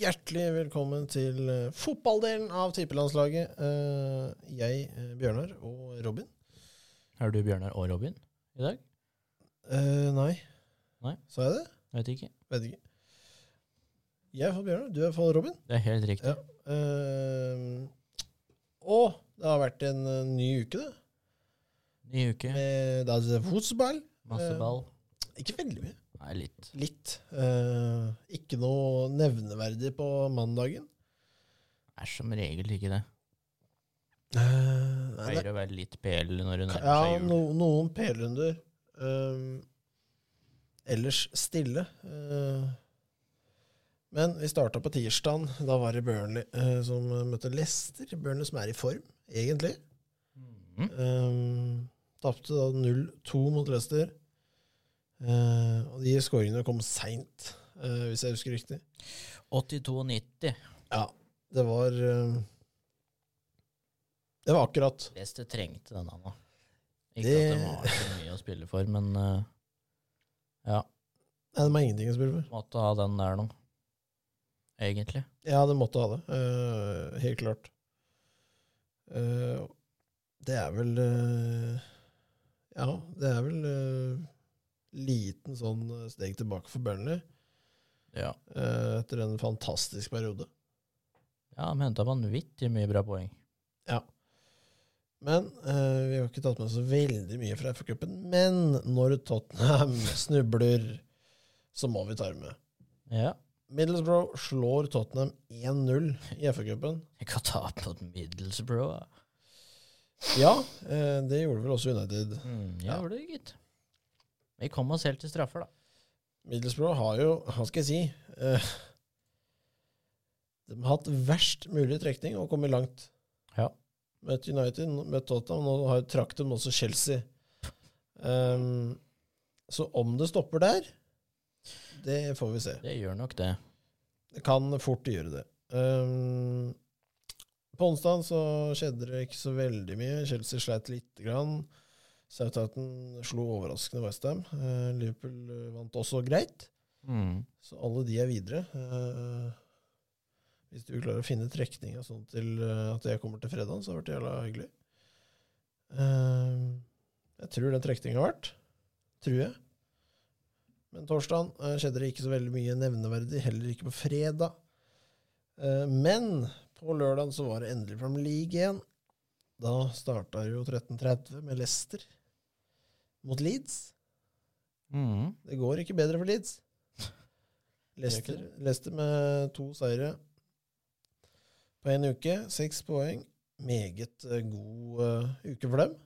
Hjertelig velkommen til eh, fotballdelen av tippelandslaget. Eh, jeg, eh, Bjørnar og Robin. Er du Bjørnar og Robin i dag? Eh, nei. Nei. Sa jeg det? Vet ikke. Vet ikke. Jeg er for Bjørnar, du er for Robin. Det er helt riktig. Ja. Eh, og det har vært en eh, ny uke, det. Ny uke, Med det er fotball. masse eh, ball. Ikke veldig mye. Nei, litt. Litt. Eh, ikke noe nevneverdig på mandagen. Er som regel ikke det. Eh, nei, det- Pleier å være litt PL når det nærmer Ja, seg jul. no, noen PL-runder. Um, ellers stille. Uh, men vi starta på tirsdagen. Da var det Burnley uh, som møtte Leicester. Burnley som er i form, egentlig. Mm. Um, Tapte da 0-2 mot Leicester. Uh, og de skåringene kom seint, uh, hvis jeg husker riktig. 82-90. Ja, det var uh, Det var akkurat. Leicester trengte denne nå. Ikke Det- at de har så mye å spille for, men ja. Nei, de har ingenting å spille for. Måtte ha den der nå. Egentlig. Ja, det måtte ha det. helt klart. Det er vel Ja, det er vel liten sånn eh, steg tilbake for Burnley Ja. eh, etter en fantastisk periode. Ja, de henta vanvittig mye bra poeng. Ja. Men eh, vi har ikke tatt med så veldig mye fra FA-cupen. Men når Tottenham snubler, så må vi ta det med. Ja. Middlesbrough slår Tottenham 1-0 i FA-cupen. Jeg kan ta på Middlesbrough. Ja, eh, det gjorde vel også United. Mm, Ja. ja, det, gitt. Vi kom oss helt til straffer, da. Middlesbrough har jo, hva skal jeg si uh, De har hatt verst mulig trekning og kommet langt. Ja. Møtt United, møtt Tottenham, nå har trakk dem også Chelsea. Um, så om det stopper der, det får vi se. Det gjør nok det. Det kan fort gjøre det. Um, på onsdag så skjedde det ikke så veldig mye. Chelsea sleit lite grann. Southampton slo overraskende Westham. Uh, Liverpool eh, vant også greit. Mm. Så alle de er videre. Eh, hvis du klarer å finne trekninga sånn til at jeg kommer til fredag, så har det vært jævla hyggelig. Jeg tror den trekninga har vært. Tror jeg. Men torsdagen eh, skjedde det ikke så veldig mye nevneverdig, heller ikke på fredag. Men på lørdagen så var det endelig Premier League igjen. Da starta jo 13.30 med Leicester mot Leeds. Mm. Det går ikke bedre for Leeds. Leicester, Leicester med to seire på én uke. Seks poeng. Meget eh, god uh, uke for dem.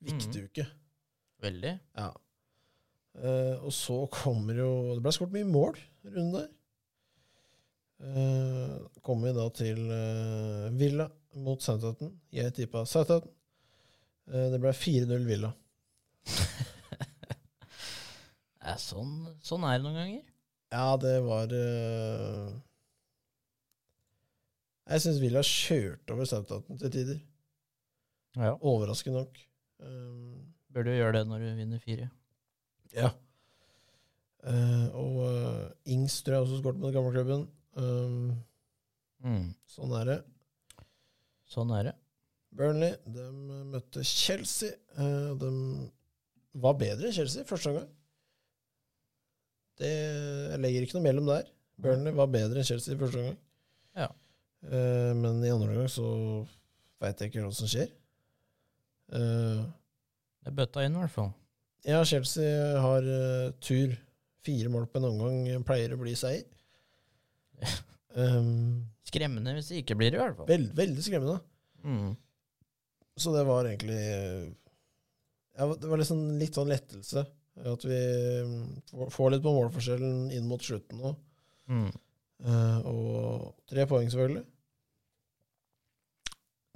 Viktig uke. Veldig. Ja. Uh, og så kommer jo Det ble skåret mye mål runden der. Uh, kommer vi da til Villa mot Southampton. Jeg tippa Southampton. Eh, det ble 4-0 Villa. Ja, sånn, sånn er det noen ganger. Ja, det var uh... Jeg syns Villa kjørte over Southampton til tider. Ja. Overraskende nok. Um, Bør du gjøre det når du vinner fire? ja. Uh, og uh, Ings tror jeg også skåret med gamleklubben. Um, Mm. sånn er det. Sånn er det. Burnley de møtte Chelsea. Uh, de var bedre enn Chelsea første omgang. Det, jeg legger ikke noe mellom der. Burnley var bedre enn Chelsea i første omgang. Ja. Eh, men i andre omgang så veit jeg ikke hva som skjer. Eh, Det bøtta inn, i hvert fall. ja, Chelsea har eh, tur. Fire mål på en omgang pleier å bli seier. Um, Skremmende hvis det ikke blir det, i hvert fall. veld, veldig skremmende. Mm. Så det var egentlig ja, Det var liksom litt sånn lettelse. At vi mm, får- litt på målforskjellen inn mot slutten nå. Mm. Uh, og tre poeng, selvfølgelig.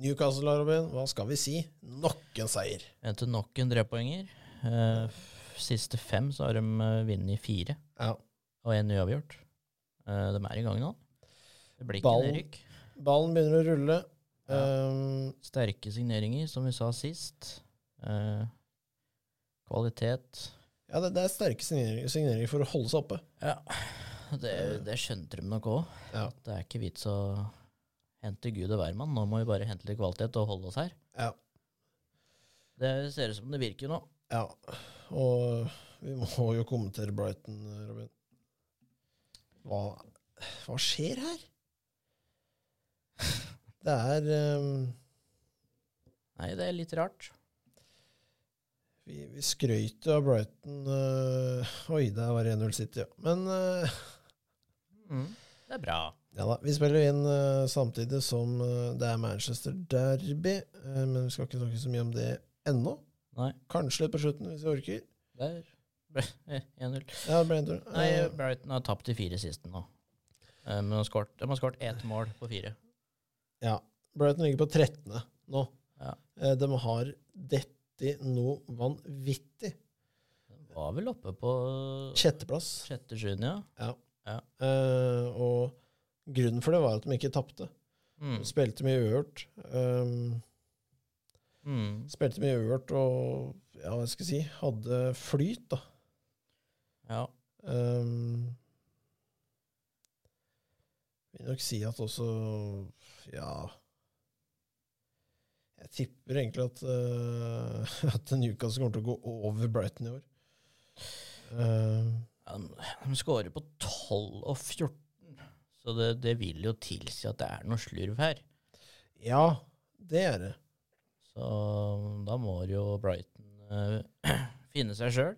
Newcastle, Robin, hva skal vi si? Nok en seier. Etter nok en trepoenger. Uh, siste fem så har de eh, vunnet fire, Ja. og én uavgjort. Uh, de er i gang nå. Det blir ikke Ballen- nedrykk. Ballen begynner å rulle. Ja. Um, Sterke signeringer, som vi sa sist. Eh, kvalitet. ja, det, det er sterke signeringer, signeringer for å holde seg oppe. Ja, det, det skjønte de nok òg. Ja. Det er ikke vits å hente Gud og hvermann. Nå må vi bare hente litt kvalitet og holde oss her. Ja. Det ser ut som det virker nå. ja. Og vi må jo kommentere Brighton, Robin. Hva, hva skjer her? Det er um, Nei, det er litt rart. Vi, vi skrøt av Brighton uh, Oi, der var 1-0 City, ja. Men uh, Mm. Det er bra. ja da, vi spiller jo inn uh, samtidig som det er Manchester Derby. men vi skal ikke snakke så mye om det ennå. Nei, Kanskje litt på slutten, hvis vi orker. der ble 1-0. Ja, det ble en tur. Nei, Brighton har tapt de fire siste nå. Men de har skåret ett mål på fire. Ja. Brighton ligger på 13. nå. Ja. Eh, de har dette noe vanvittig. De var vel oppe på Sjetteplass. sjette-sjuende, ja. Eh, og grunnen for det var at de ikke tapte. Mm. De spilte mye uavgjort. Um, Mm. spilte mye uavgjort og ja, hva skal jeg si, hadde flyt, da. Ja. Um, vil nok si at også Ja Jeg tipper egentlig at, uh, at Newcastle kommer til å gå over Brighton i år. Uh, Ja, De skårer på 12 og 14, så det, det vil jo tilsi at det er noe slurv her. ja, det er det. Så da må jo Brighton uh, finne seg sjøl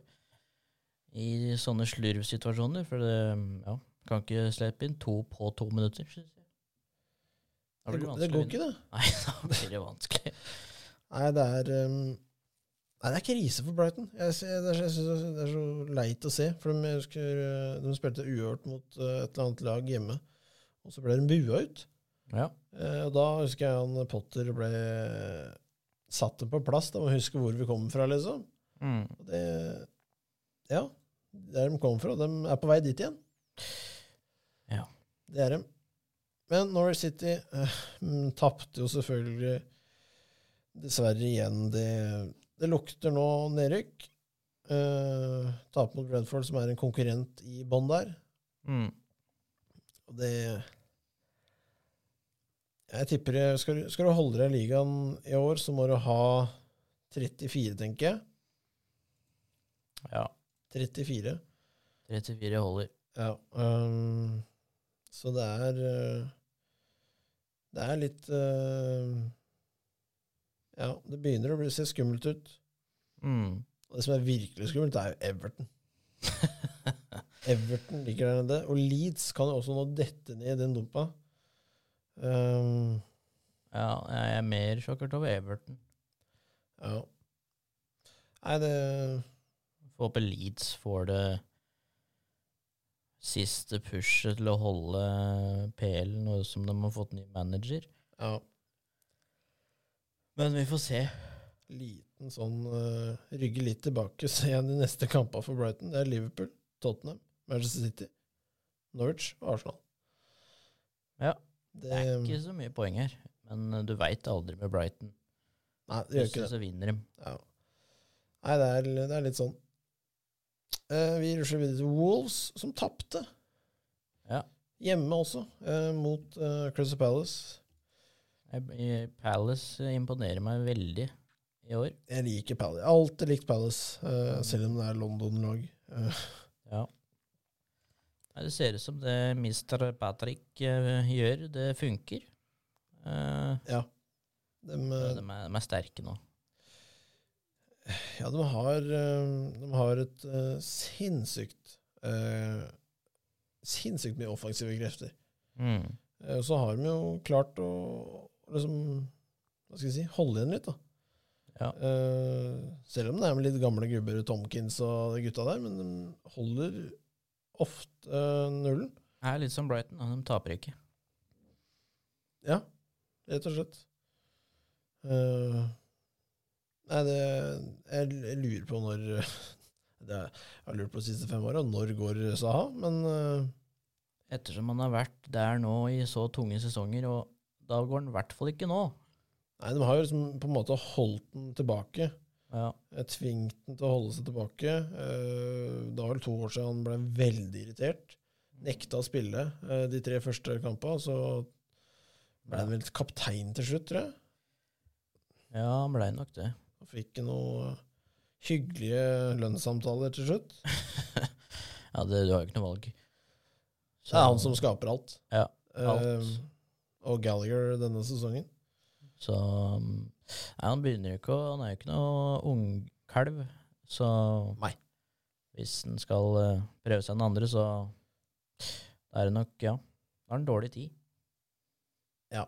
i sånne slurvsituasjoner. For det ja, kan ikke slippe inn to på to minutter, Synes jeg. Det, går- det går ikke, det. Nei, da blir det vanskelig. Nei, det er um, Nei, det er krise for Brighton. Jeg, jeg, det er, synes det er så leit å se. For de, husker, uh, de spilte uhørt mot uh, et eller annet lag hjemme, og så ble de bua ut. Ja. Uh, og da husker jeg han Potter ble satt dem på plass. Da må huske hvor vi kommer fra, liksom. Mm. Og det Ja, der de kommer fra. De er på vei dit igjen. Ja. Det er de. Men Norwich City uh, tapte jo selvfølgelig dessverre igjen. Det, det lukter nå nedrykk. Uh, Tape mot Bredford, som er en konkurrent i bånn der. Mm. Og det Jeg tipper det- skal, du- skal du holde deg i ligaen i år, så må du ha 34, tenker jeg. ja. 34. 34 holder. Ja. Um, så det er uh, Det er litt uh, Ja, det begynner å bli, se skummelt ut. Mm. Og det som er virkelig skummelt, er jo Everton. Everton ligger der nede. Og Leeds kan jo også nå dette ned i den dumpa. Um, Ja, jeg er mer sjokkert over Everton. ja. Nei, det Får håpe Leeds får det siste pushet til å holde PL, nå som de har fått ny manager. Ja. Men vi får se. Liten sånn uh, Rygge litt tilbake, se igjen de neste kampene for Brighton. Det er Liverpool, Tottenham, Manchester City, Norwich og Arsenal. Ja, Det, Det er ikke så mye poeng her, men eh, du veit aldri med Brighton. Nei, det gjør ikke det. så vinner de. Ja. Nei, det er, det er litt sånn. Eh, vi rusler videre til Wolves, som tapte. Ja. Hjemme også, uh, mot uh, Crystal Palace. Palace imponerer meg veldig i år. Jeg liker Palace. Jeg har alltid likt Palace, eh, selv om det er London-lag. Ja. Nei, Det ser ut som det Mr. Patrick gjør, det funker. Ja. De, de, er, de er sterke nå. Ja, de har, eh, de har et uh, sinnssykt uh, Sinnssykt mye offensive krefter. Mm. Uh, Så har de jo klart å liksom, hva skal jeg si, holde igjen litt, da. Ja. Selv om det er med litt gamle gubber, Tomkins og de gutta der, men de holder ofte nullen. Det er litt som Brighton, og de taper ikke. Ja, rett og slett. Eh, nei, det Jeg, lurer på når det Jeg har lurt på de siste fem åra, når går Saha? Men uh, Ettersom han har vært der nå i så tunge sesonger, og da går han i hvert fall ikke nå. nei, de har jo liksom på en måte holdt den tilbake. Ja. Jeg Tvingt den til å holde seg tilbake. Uh, det var vel to år siden han ble veldig irritert. Nekta å spille uh, de tre første kampene, så ble han vel kaptein til slutt, tror jeg. Ja, han blei nok det. Og fikk noen hyggelige lønnssamtaler til slutt. Ja, det, du har jo ikke noe valg. Så, Det er han som skaper alt. Ja, alt. Eh, og Gallagher denne sesongen. Så um, Nei, han begynner jo ikke å Han er jo ikke noe ungkalv, så Nei. hvis han skal eh, prøve seg den andre, så er det nok Ja, da har han dårlig tid. Ja.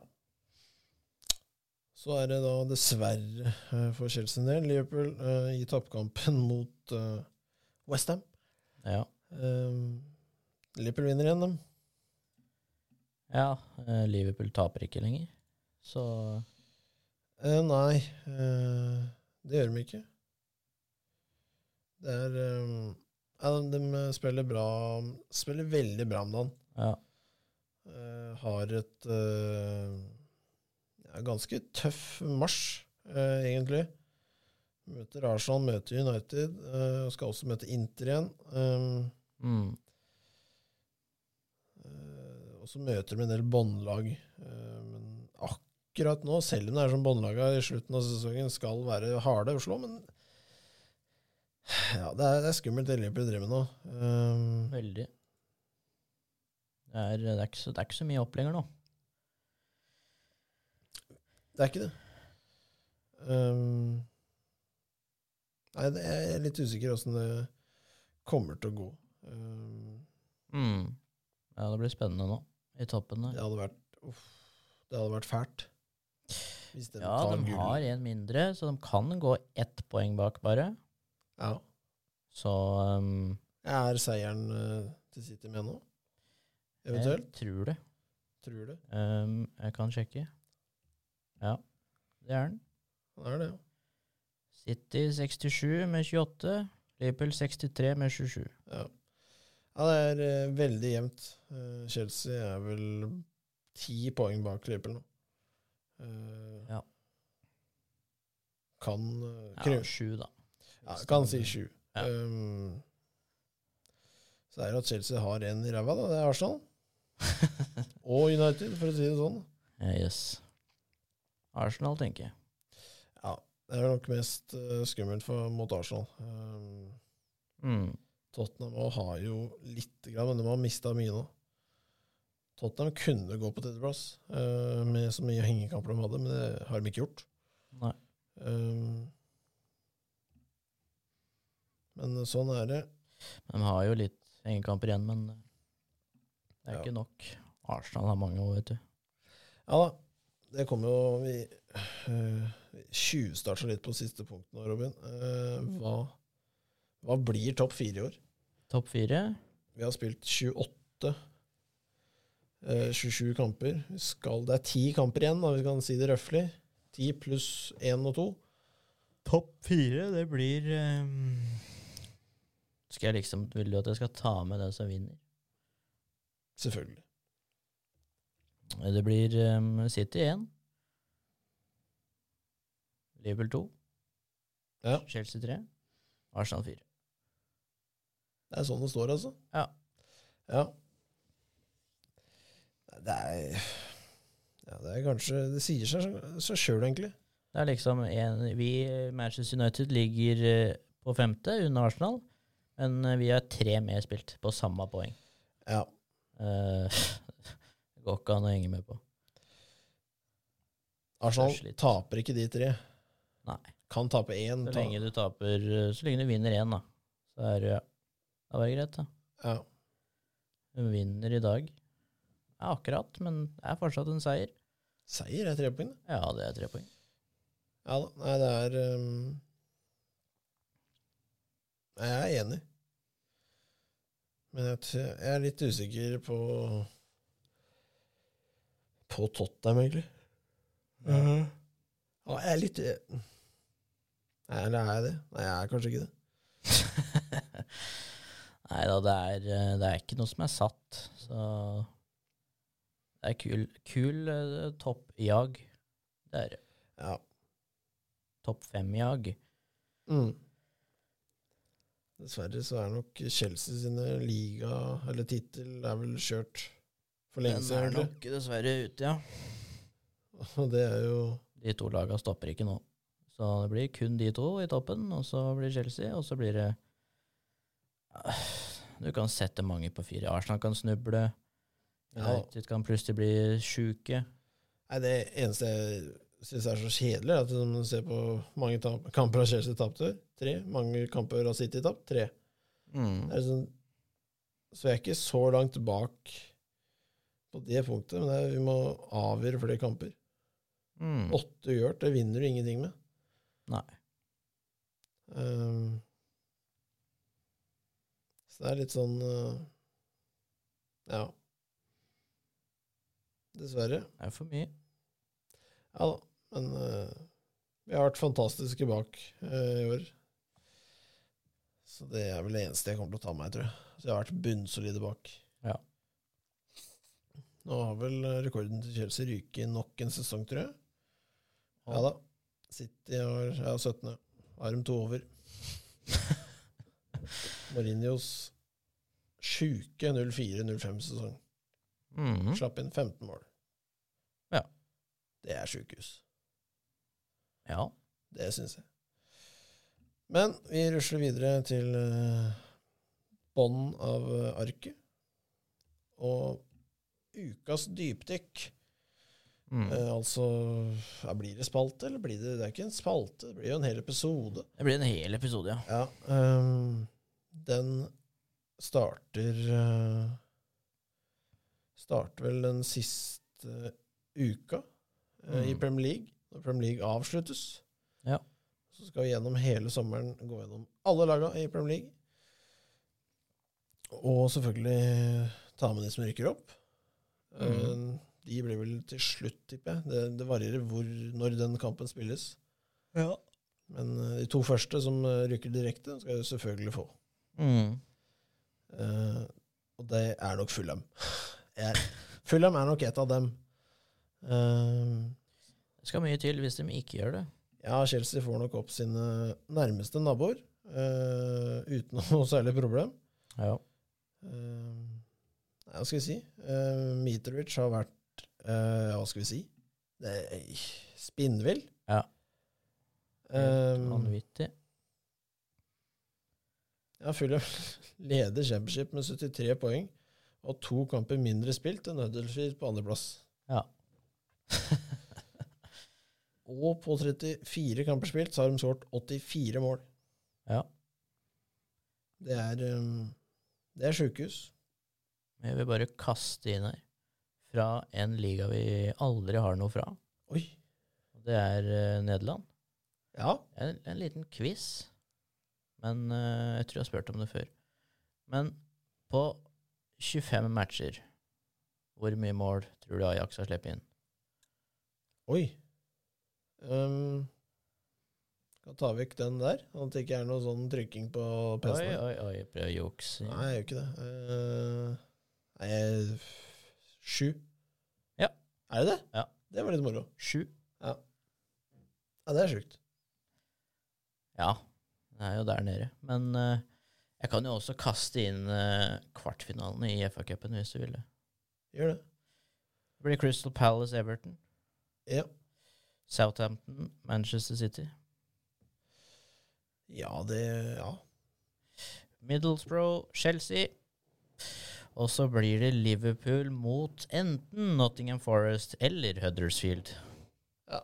Så er det da dessverre eh, for Chelsea del Liverpool eh, i toppkampen mot uh, Westham. Ja. Um, Liverpool vinner igjen, dem. ja eh, Liverpool taper ikke lenger, så uh, nei, uh, det gjør de ikke. Det er um, ja, de, de spiller bra Spiller veldig bra om dagen. ja. Uh, har et eh, ja, ganske tøff marsj, eh, egentlig. Møter Arsenal, møter United, eh, skal også møte Inter igjen. Um, Mm. Eh, og så møter de en del båndlag. Eh, men akkurat nå, selv om det er som båndlaga i slutten av sesongen skal være harde å slå, men ja, det er, det er skummelt det Liverpool driver med nå. Um, Veldig. Det er, det, er så, det er ikke så mye opp lenger nå. Det er ikke det. Um, nei, jeg er litt usikker åssen det kommer til å gå. Um, Mm. Ja, det blir spennende nå, i toppen der. det hadde vært uff, det hadde vært fælt. Hvis de Ja, de gull. har en mindre, så de kan gå ett poeng bak bare. Ja. Så um, Er seieren uh, til City med nå? Eventuelt? jeg tror det. Tror det. Um, jeg kan sjekke. Ja, det er den. Det er det, ja. City 67 med 28. Liverpool 63 med 27. Ja, ja det er eh, veldig jevnt. Eh, Chelsea er vel ti poeng bak Liverpool nå. Uh, Ja. Kan uh, Ja, sju, da. ja, kan si sju. Ja. Um, så er jo at Chelsea har en i ræva, da. Det er Arsenal. Og United, for å si det sånn. Ja, yes. Arsenal, tenker jeg. Ja, det er nok mest uh, skummelt for, mot Arsenal. Um, Mm. Tottenham har jo litt, grann, men de har mista mye nå. Tottenham kunne gå på tredjeplass uh, med så mye hengekamper de hadde, men det har de ikke gjort. Nei. Um, men sånn er det. De har jo litt hengekamper igjen, men det er Ja. ikke nok. Arsenal har mange år, vet du. Ja da, det kommer jo Vi uh, tjuvstarta litt på siste punkt nå, Robin. Uh, hva, hva blir topp fire i år? Topp fire. Vi har spilt 28 uh, 27 kamper. Vi skal, det er ti kamper igjen, da, vi kan si det røftlig. 10 pluss 1 og 2. Topp fire, det blir um... Skal jeg liksom Vil du at jeg skal ta med den som vinner? Selvfølgelig. Det blir um, City 1. Liverpool 2. Ja. Chelsea 3. Arsenal 4. Det er sånn det står, altså. Ja. Ja. Det er Ja, det er kanskje Det sier seg seg sjøl, egentlig. Det er liksom en, Vi, Manchester United, ligger eh, på femte under Arsenal, men eh, vi har tre mer spilt på samme poeng. Ja. Eh, det går ikke an å henge med på. Arsenal taper ikke de tre. Nei. Kan tape én. Så lenge du taper Så lenge du vinner én, da. Så er det ja. Da var det greit, da. ja. Hun vinner i dag. Ja, akkurat, men det er fortsatt en seier. Seier er tre poeng, da. Ja, det er tre poeng. Ja da. Nei, det er um... Jeg er enig. Men jeg, jeg er litt usikker på På Tottenham, egentlig. Ja, jeg er litt eller er jeg det? Nei, jeg er kanskje ikke det. Nei da, det er, eh, det er ikke noe som er satt, så Det er kul, kul eh, toppjag. Det er det. Ja. Topp fem-jag. Mm. Dessverre så er nok Chelsea sine liga, eller tittel, er vel kjørt for lenge Den er nok dessverre ute, ja. Og det er jo De to laga stopper ikke nå. Så det blir kun de to i toppen, og så blir Chelsea, og så blir det Du kan sette mange på fire. Arsenal kan snuble. Ja. Kan plutselig bli sjuke. Nei, det eneste jeg syns er så kjedelig, er at når man ser på mange tap kamper av Chelsea tapte, tre. Mange kamper av City tapt, tre. Mm. Det er sånn, så jeg er ikke så langt bak på det punktet, men det er, vi må avgjøre flere kamper. Mm. Åtte uavgjort, det vinner du ingenting med. Nei. Um, så det er litt sånn uh, Ja. Dessverre. Det er for mye. Ja da, men uh, vi har vært fantastiske bak uh, i år. Så det er vel det eneste jeg kommer til å ta med meg, tror jeg. Så jeg har vært bunnsolide bak. Ja. Nå har vel eh, rekorden til Chelsea ryket nok en sesong, tror jeg. Ja da. City har ja, 17. Har de to over. Mourinhos sjuke 04-05-sesong. Mm. Slapp inn 15 mål. Ja. Det er sjukehus. Ja. Det syns jeg. Men vi rusler videre til uh, bånden av eh, arket. Og ukas dypdykk. Mm. Eh, altså ja, Blir det spalte, eller blir det Det er ikke en spalte, det blir jo en hel episode. Det blir en hel episode, ja. Ja, um, den starter uh, Starter vel den siste uka i Mm. Premier League, når Premier League avsluttes. Ja. Så skal vi gjennom hele sommeren gå gjennom alle laga i Premier League. Og selvfølgelig ta med de som rykker opp. Mm. Eh, de blir vel til slutt, tipper jeg. Det, det varierer hvor, når den kampen spilles. Ja. Men eh, de to første som eh, rykker direkte, skal jeg selvfølgelig få. Mm. Uh, og det er nok Fulham. Fulham er nok et av dem. Uh, Det skal mye til hvis de ikke gjør det. ja, Chelsea får nok opp sine nærmeste naboer uh, uten noe særlig problem. Ja. Eh, nei, hva skal vi si? Uh, Mitrovic har vært uh, Hva skal vi si? Er spinnvill. Ja. Eh, Vanvittig. Ja, Fulham leder Championship med 73 poeng og to kamper mindre spilt enn Huddersfield på andreplass. Ja. Og på 34 kamper spilt så har de skåret 84 mål. Ja. Det er, um, det er sjukehus. Men jeg vil bare kaste inn her fra en liga vi aldri har noe fra. Oi. Det er eh, Nederland. Ja. En, en liten quiz. Men eh, jeg tror jeg har spurt om det før. Men på 25 matcher, hvor mye mål tror du Ajax har sluppet inn? Oi. Um, kan ta vekk den der, sånn at det ikke er noe sånn trykking på Oi, PC-en. oi, oi, prøv å jukse. Nei, jeg gjør ikke det. Uh, jeg- sju. Ja. Er det det? Ja. Det var litt moro. Sju. Ja, det er sjukt. Ja, det er jo der nede. Men eh, jeg kan jo også kaste inn uh, kvartfinalene i FA-cupen hvis du vil det. Gjør det. Det blir Crystal Palace Everton. Ja. Southampton Manchester City. Ja, det Ja. Middlesbrough Chelsea. Og så blir det Liverpool mot enten Nottingham Forest eller Huddersfield. Ja.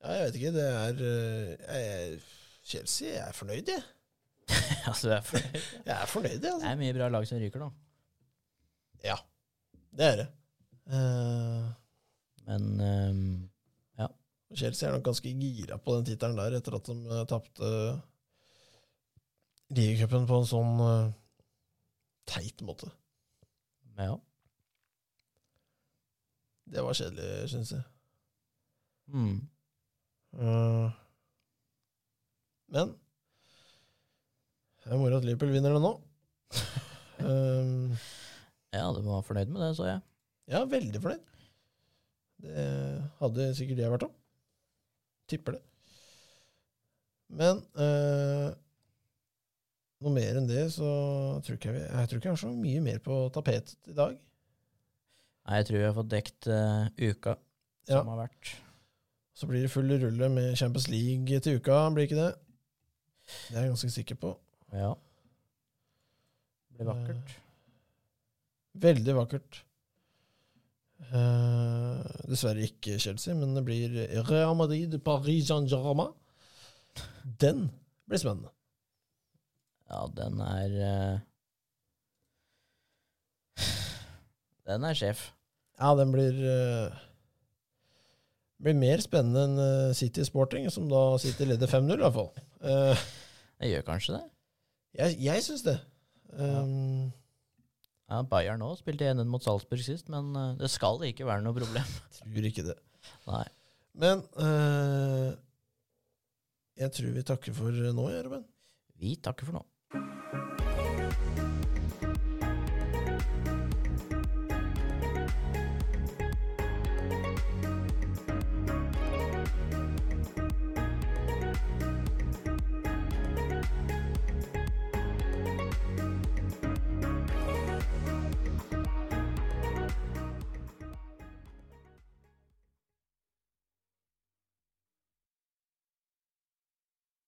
ja, jeg vet ikke. Det er eh, jeg, Chelsea jeg er fornøyd, jeg. altså, jeg er, fornøyd. Jeg er fornøyd, jeg. det Altså. er mye bra lag som ryker da. Ja, det er det. Uh, Men Ja. Chelsea er nok ganske gira på den tittelen der, etter at de uh, tapte ligacupen på en sånn eh, teit måte. ja. Det var kjedelig, syns jeg. Mm. Uh, men det er moro at Liverpool vinner det nå. um, Ja, du var fornøyd med det, så jeg. ja, veldig fornøyd. Det hadde sikkert jeg vært òg. Tipper det. Men eh, noe mer enn det, så tror ikke jeg, vi- jeg tror ikke jeg har så mye mer på tapetet i dag. Nei, jeg tror vi har fått dekt uh, uka Ja. som har vært. Så blir det full rulle med Champions League til uka, blir ikke det? Det er jeg ganske sikker på. Ja. Det blir vakkert. Veldig vakkert. Uh, dessverre ikke Chelsea, men det blir Real Madrid, Paris Saint-Germain. Den blir spennende. Ja, den er uh, Den er sjef. Ja, den blir uh, blir mer spennende enn eh, City Sporting, som da City leder 5-0, i hvert fall. Uh, Det gjør kanskje det. jeg jeg syns det. Um, Ja, Bayern òg spilte 1-1 mot Salzburg sist, men uh, det skal ikke være noe problem. tror ikke det. Nei. Men jeg tror vi takker for nå, Ruben. Vi takker for nå.